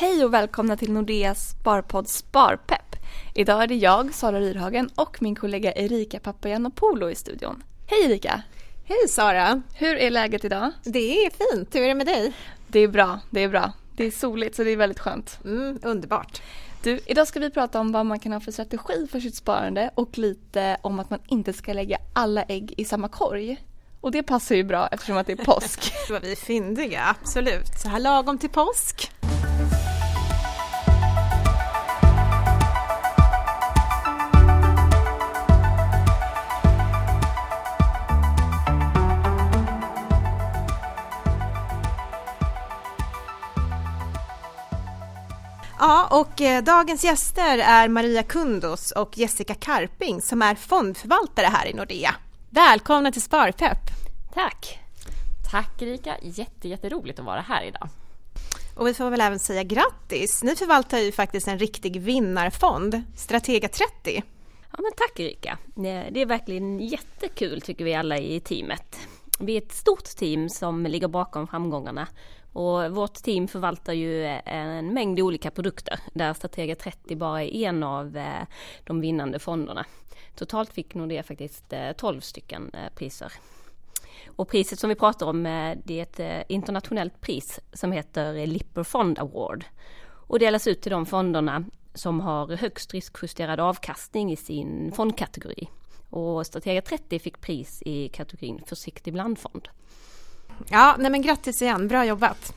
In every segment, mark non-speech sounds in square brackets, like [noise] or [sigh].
Hej och välkomna till Nordeas sparpodd Sparpepp. Idag är det jag, Sara Ryrhagen och min kollega Erika Papagiannopoulou i studion. Hej Erika! Hej Sara! Hur är läget idag? Det är fint, hur är det med dig? Det är bra, det är bra. Det är soligt så det är väldigt skönt. Mm, underbart. Du, idag ska vi prata om vad man kan ha för strategi för sitt sparande och lite om att man inte ska lägga alla ägg i samma korg. Och det passar ju bra eftersom att det är påsk. [laughs] Var vi fyndiga, absolut. Så här lagom till påsk. Och eh, dagens gäster är Maria Kundos och Jessica Karping som är fondförvaltare här i Nordea. Välkomna till Sparpepp! Tack! Tack Erika, jätte, jätteroligt att vara här idag. Och vi får väl även säga grattis! Ni förvaltar ju faktiskt en riktig vinnarfond, Stratega 30. Ja men tack Erika! Det är verkligen jättekul tycker vi alla i teamet. Vi är ett stort team som ligger bakom framgångarna och vårt team förvaltar ju eh, en mängd olika produkter där Stratega 30 bara är en av eh, de vinnande fonderna. Totalt fick Nordea faktiskt eh, 12 stycken priser. Och priset som vi pratar om det är ett internationellt pris som heter Lipper Fond Award. Och delas ut till de fonderna som har högst riskjusterad avkastning i sin fondkategori. Och Stratega 30 fick pris i kategorin försiktig blandfond. Ja, nej men grattis igen, bra jobbat.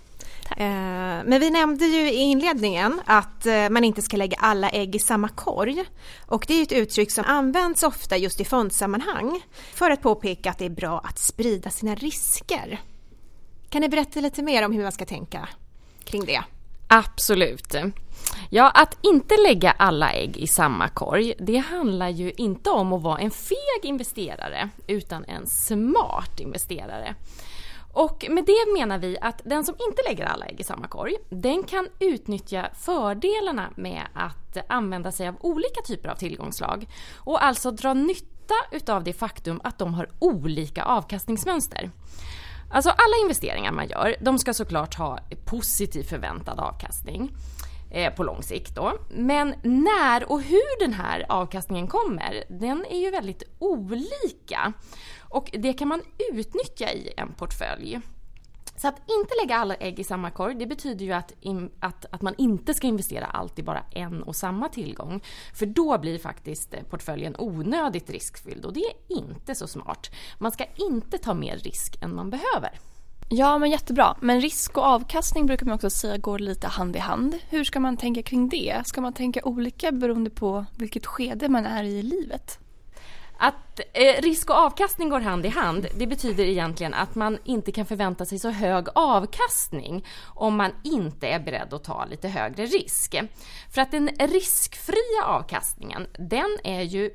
Eh, men vi nämnde ju i inledningen att eh, man inte ska lägga alla ägg i samma korg. Och det är ett uttryck som används ofta just i fondsammanhang för att påpeka att det är bra att sprida sina risker. Kan ni berätta lite mer om hur man ska tänka kring det? Absolut. Ja, att inte lägga alla ägg i samma korg, det handlar ju inte om att vara en feg investerare, utan en smart investerare. Och med det menar vi att den som inte lägger alla ägg i samma korg, den kan utnyttja fördelarna med att använda sig av olika typer av tillgångslag och alltså dra nytta utav det faktum att de har olika avkastningsmönster. Alltså alla investeringar man gör, de ska såklart ha positiv förväntad avkastning eh, på lång sikt då. Men när och hur den här avkastningen kommer, den är ju väldigt olika. Och det kan man utnyttja i en portfölj. Så att inte lägga alla ägg i samma korg, det betyder ju att, att, att man inte ska investera allt i bara en och samma tillgång. För då blir faktiskt portföljen onödigt riskfylld och det är inte så smart. Man ska inte ta mer risk än man behöver. Ja, men jättebra. Men risk och avkastning brukar man också säga går lite hand i hand. Hur ska man tänka kring det? Ska man tänka olika beroende på vilket skede man är i livet? Att eh, risk och avkastning går hand i hand, det betyder egentligen att man inte kan förvänta sig så hög avkastning om man inte är beredd att ta lite högre risk. För att den riskfria avkastningen, den är ju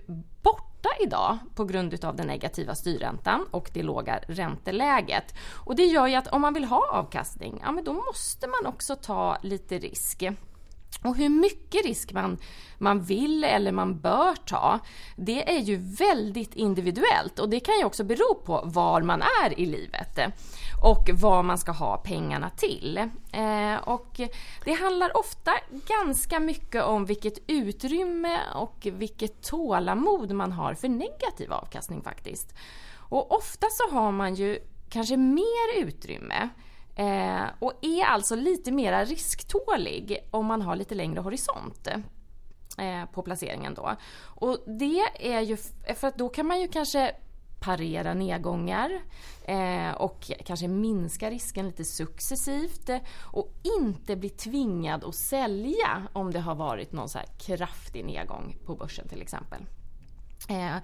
borta idag på grund av den negativa styrräntan och det låga ränteläget. Och det gör ju att om man vill ha avkastning, ja men då måste man också ta lite risk. Och hur mycket risk man, man vill eller man bör ta, det är ju väldigt individuellt och det kan ju också bero på var man är i livet och vad man ska ha pengarna till. Eh, och det handlar ofta ganska mycket om vilket utrymme och vilket tålamod man har för negativ avkastning faktiskt. Och ofta så har man ju kanske mer utrymme Eh, och är alltså lite mera risktålig om man har lite längre horisont eh, på placeringen då. Och det är ju för att då kan man ju kanske parera nedgångar eh, och kanske minska risken lite successivt eh, och inte bli tvingad att sälja om det har varit någon så här kraftig nedgång på börsen till exempel. Eh,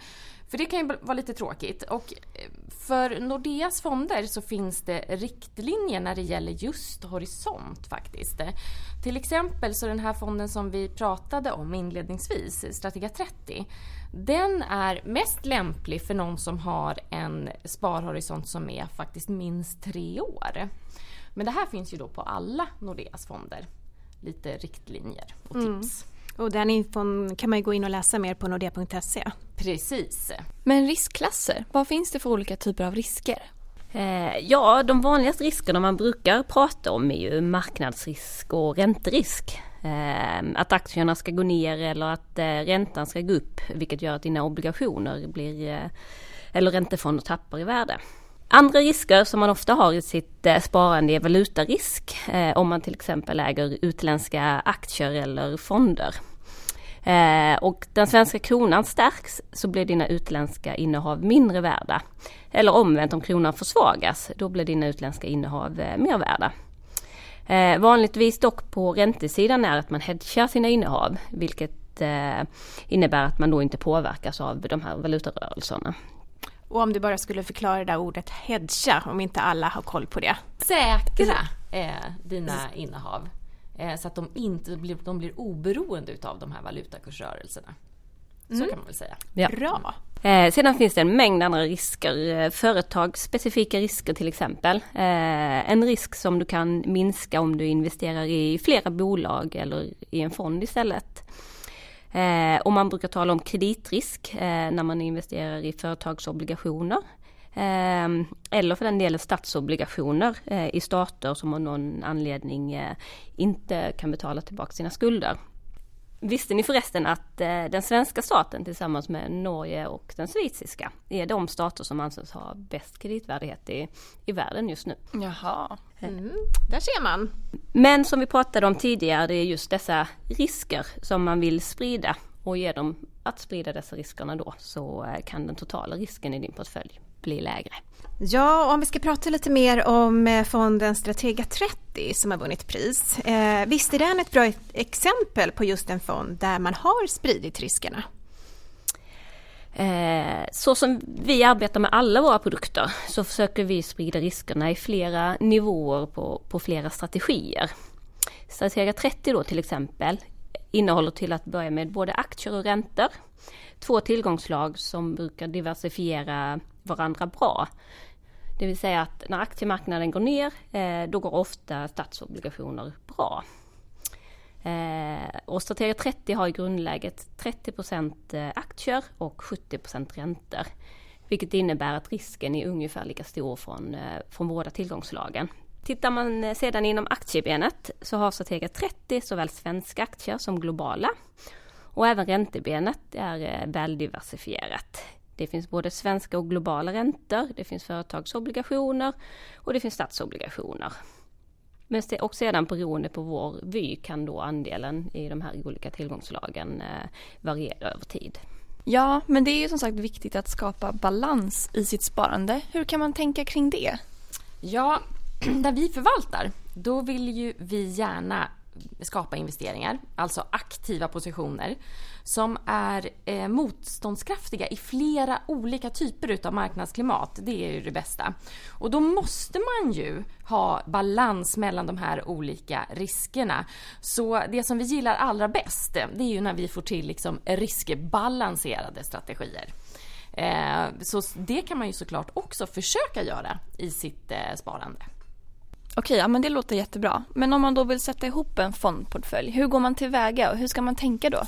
för det kan ju vara lite tråkigt. Och eh, för Nordeas fonder så finns det riktlinjer när det gäller just horisont faktiskt. Till exempel så den här fonden som vi pratade om inledningsvis, Stratega 30, den är mest lämplig för någon som har en sparhorisont som är faktiskt minst tre år. Men det här finns ju då på alla Nordeas fonder. Lite riktlinjer och mm. tips. Mm. Och den infon kan man ju gå in och läsa mer på nordea.se. Precis. Men riskklasser, vad finns det för olika typer av risker? Eh, ja, de vanligaste riskerna man brukar prata om är ju marknadsrisk och ränterisk. Eh, att aktierna ska gå ner eller att eh, räntan ska gå upp vilket gör att dina obligationer blir eller räntefonder tappar i värde. Andra risker som man ofta har i sitt eh, sparande är valutarisk eh, om man till exempel äger utländska aktier eller fonder. Eh, och den svenska kronan stärks så blir dina utländska innehav mindre värda. Eller omvänt om kronan försvagas, då blir dina utländska innehav mer värda. Vanligtvis dock på räntesidan är att man hedgar sina innehav, vilket innebär att man då inte påverkas av de här valutarörelserna. Och om du bara skulle förklara det där ordet hedga, om inte alla har koll på det. Säkra eh, dina innehav. Eh, så att de inte blir, de blir oberoende utav de här valutakursrörelserna. Så mm. kan man väl säga. Ja. Bra! Eh, sedan finns det en mängd andra risker, eh, företagsspecifika risker till exempel. Eh, en risk som du kan minska om du investerar i flera bolag eller i en fond istället. Eh, och man brukar tala om kreditrisk eh, när man investerar i företagsobligationer. Eh, eller för den delen statsobligationer eh, i stater som av någon anledning eh, inte kan betala tillbaka sina skulder. Visste ni förresten att eh, den svenska staten tillsammans med Norge och den schweiziska är de stater som anses ha bäst kreditvärdighet i, i världen just nu. Jaha, mm, där ser man. Men som vi pratade om tidigare, det är just dessa risker som man vill sprida och genom att sprida dessa riskerna då så kan den totala risken i din portfölj bli lägre. Ja, om vi ska prata lite mer om eh, fonden Stratega 30 som har vunnit pris. Eh, visst är den ett bra exempel på just en fond där man har spridit riskerna? Eh, så som vi arbetar med alla våra produkter så försöker vi sprida riskerna i flera nivåer på, på flera strategier. Stratega 30 då till exempel innehåller till att börja med både aktier och räntor. Två tillgångslag som brukar diversifiera varandra bra. Det vill säga att när aktiemarknaden går ner, eh, då går ofta statsobligationer bra. Eh, och Stratega 30 har i grundläget 30 eh, aktier och 70% räntor. Vilket innebär att risken är ungefär lika stor från, eh, från båda tillgångslagen. Tittar man sedan inom aktiebenet så har Stratega 30 såväl svenska aktier som globala. Och även räntebenet är väl diversifierat. Det finns både svenska och globala räntor, det finns företagsobligationer och det finns statsobligationer. Men och sedan beroende på vår vy kan då andelen i de här olika tillgångslagen eh, variera över tid. Ja, men det är ju som sagt viktigt att skapa balans i sitt sparande. Hur kan man tänka kring det? Ja, [clears throat] där vi förvaltar, då vill ju vi gärna skapa investeringar, alltså aktiva positioner som är eh, motståndskraftiga i flera olika typer av marknadsklimat. Det är ju det bästa. Och då måste man ju ha balans mellan de här olika riskerna. Så det som vi gillar allra bäst, det är ju när vi får till liksom riskbalanserade strategier. Eh, så det kan man ju såklart också försöka göra i sitt eh, sparande. Okej, ja, men det låter jättebra. Men om man då vill sätta ihop en fondportfölj, hur går man tillväga och hur ska man tänka då?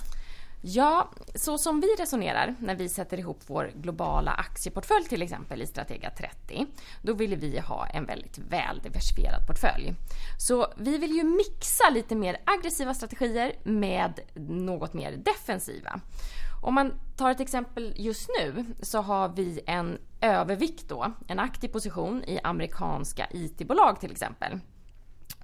Ja, så som vi resonerar när vi sätter ihop vår globala aktieportfölj till exempel i Stratega 30, då vill vi ha en väldigt väl diversifierad portfölj. Så vi vill ju mixa lite mer aggressiva strategier med något mer defensiva. Om man tar ett exempel just nu så har vi en övervikt då, en aktiv position i amerikanska IT-bolag till exempel.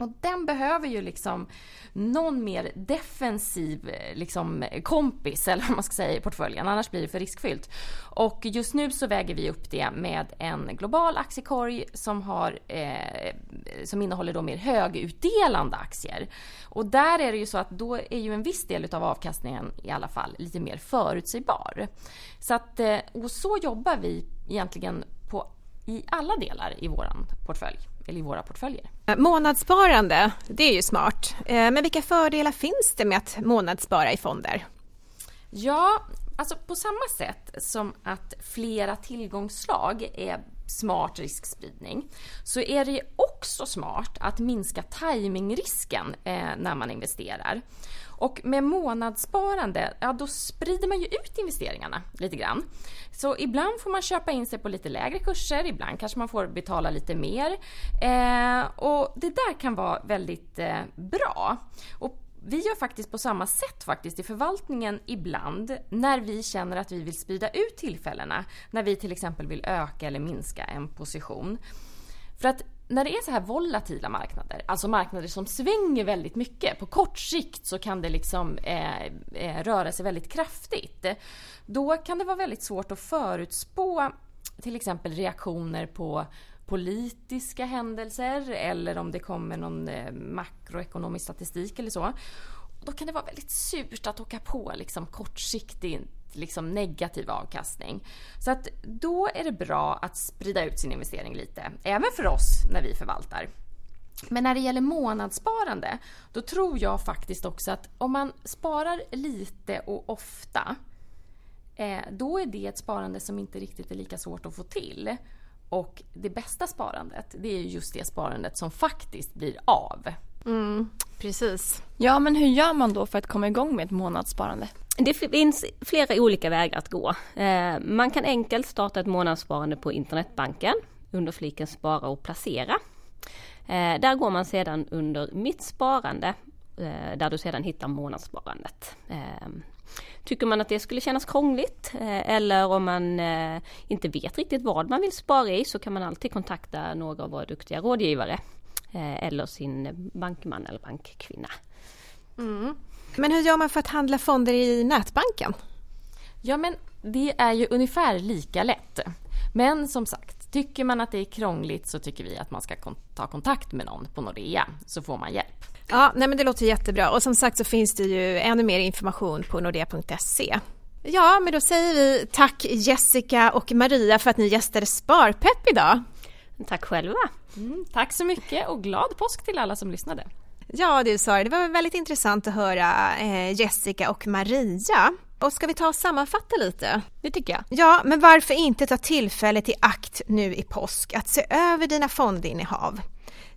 Och den behöver ju liksom någon mer defensiv eh, liksom, kompis, eller vad man ska säga, i portföljen. Annars blir det för riskfyllt. Och just nu så väger vi upp det med en global aktiekorg som, har, eh, som innehåller då mer högutdelande aktier. Och där är det ju så att då är ju en viss del av avkastningen i alla fall lite mer förutsägbar. Så att, eh, och så jobbar vi egentligen på, i alla delar i vår portfölj eller i våra portföljer. Eh, månadssparande, det är ju smart. Eh, men vilka fördelar finns det med att månadsspara i fonder? Ja, alltså på samma sätt som att flera tillgångsslag är smart riskspridning så är det också smart att minska timingrisken eh, när man investerar. Och med månadssparande, ja då sprider man ju ut investeringarna lite grann. Så ibland får man köpa in sig på lite lägre kurser, ibland kanske man får betala lite mer. Eh, och det där kan vara väldigt eh, bra. Och vi gör faktiskt på samma sätt faktiskt i förvaltningen ibland när vi känner att vi vill sprida ut tillfällena. När vi till exempel vill öka eller minska en position. För att när det är så här volatila marknader, alltså marknader som svänger väldigt mycket, på kort sikt så kan det liksom eh, eh, röra sig väldigt kraftigt. Då kan det vara väldigt svårt att förutspå till exempel reaktioner på politiska händelser eller om det kommer någon eh, makroekonomisk statistik eller så. Då kan det vara väldigt surt att åka på liksom kortsiktig liksom negativ avkastning. Så att då är det bra att sprida ut sin investering lite, även för oss när vi förvaltar. Men när det gäller månadssparande, då tror jag faktiskt också att om man sparar lite och ofta, eh, då är det ett sparande som inte riktigt är lika svårt att få till. Och det bästa sparandet, det är just det sparandet som faktiskt blir av. Mm, precis. Ja, men hur gör man då för att komma igång med ett månadssparande? Det finns flera olika vägar att gå. Eh, man kan enkelt starta ett månadssparande på internetbanken under fliken spara och placera. Eh, där går man sedan under mitt sparande eh, där du sedan hittar månadssparandet. Tycker man att det skulle kännas krångligt eller om man inte vet riktigt vad man vill spara i så kan man alltid kontakta några av våra duktiga rådgivare eller sin bankman eller bankkvinna. Mm. Men hur gör man för att handla fonder i nätbanken? Ja, men det är ju ungefär lika lätt. Men som sagt, tycker man att det är krångligt så tycker vi att man ska ta kontakt med någon på Nordea så får man hjälp. Ja, nej men det låter jättebra och som sagt så finns det ju ännu mer information på nordea.se. Ja, men då säger vi tack Jessica och Maria för att ni gästade Sparpepp idag. Tack själva. Mm, tack så mycket och glad påsk till alla som lyssnade. Ja du Sara, det var väldigt intressant att höra eh, Jessica och Maria. Och ska vi ta och sammanfatta lite? Det tycker jag. Ja, men varför inte ta tillfället i akt nu i påsk att se över dina fondinnehav?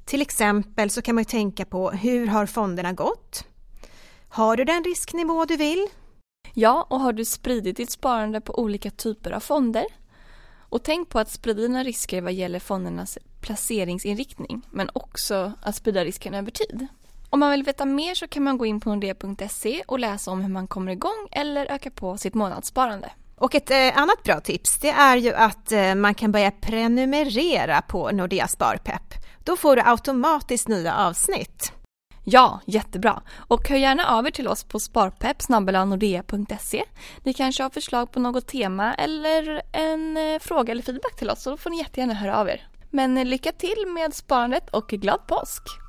Till exempel så kan man ju tänka på hur har fonderna gått? Har du den risknivå du vill? Ja, och har du spridit ditt sparande på olika typer av fonder? Och tänk på att sprida dina risker vad gäller fondernas placeringsinriktning, men också att sprida risken över tid. Om man vill veta mer så kan man gå in på nordea.se och läsa om hur man kommer igång eller öka på sitt månadssparande. Och ett eh, annat bra tips det är ju att eh, man kan börja prenumerera på Nordea Sparpepp. Då får du automatiskt nya avsnitt. Ja, jättebra. Och hör gärna av er till oss på sparpepp. Ni kanske har förslag på något tema eller en eh, fråga eller feedback till oss så då får ni jättegärna höra av er. Men lycka till med sparandet och glad påsk!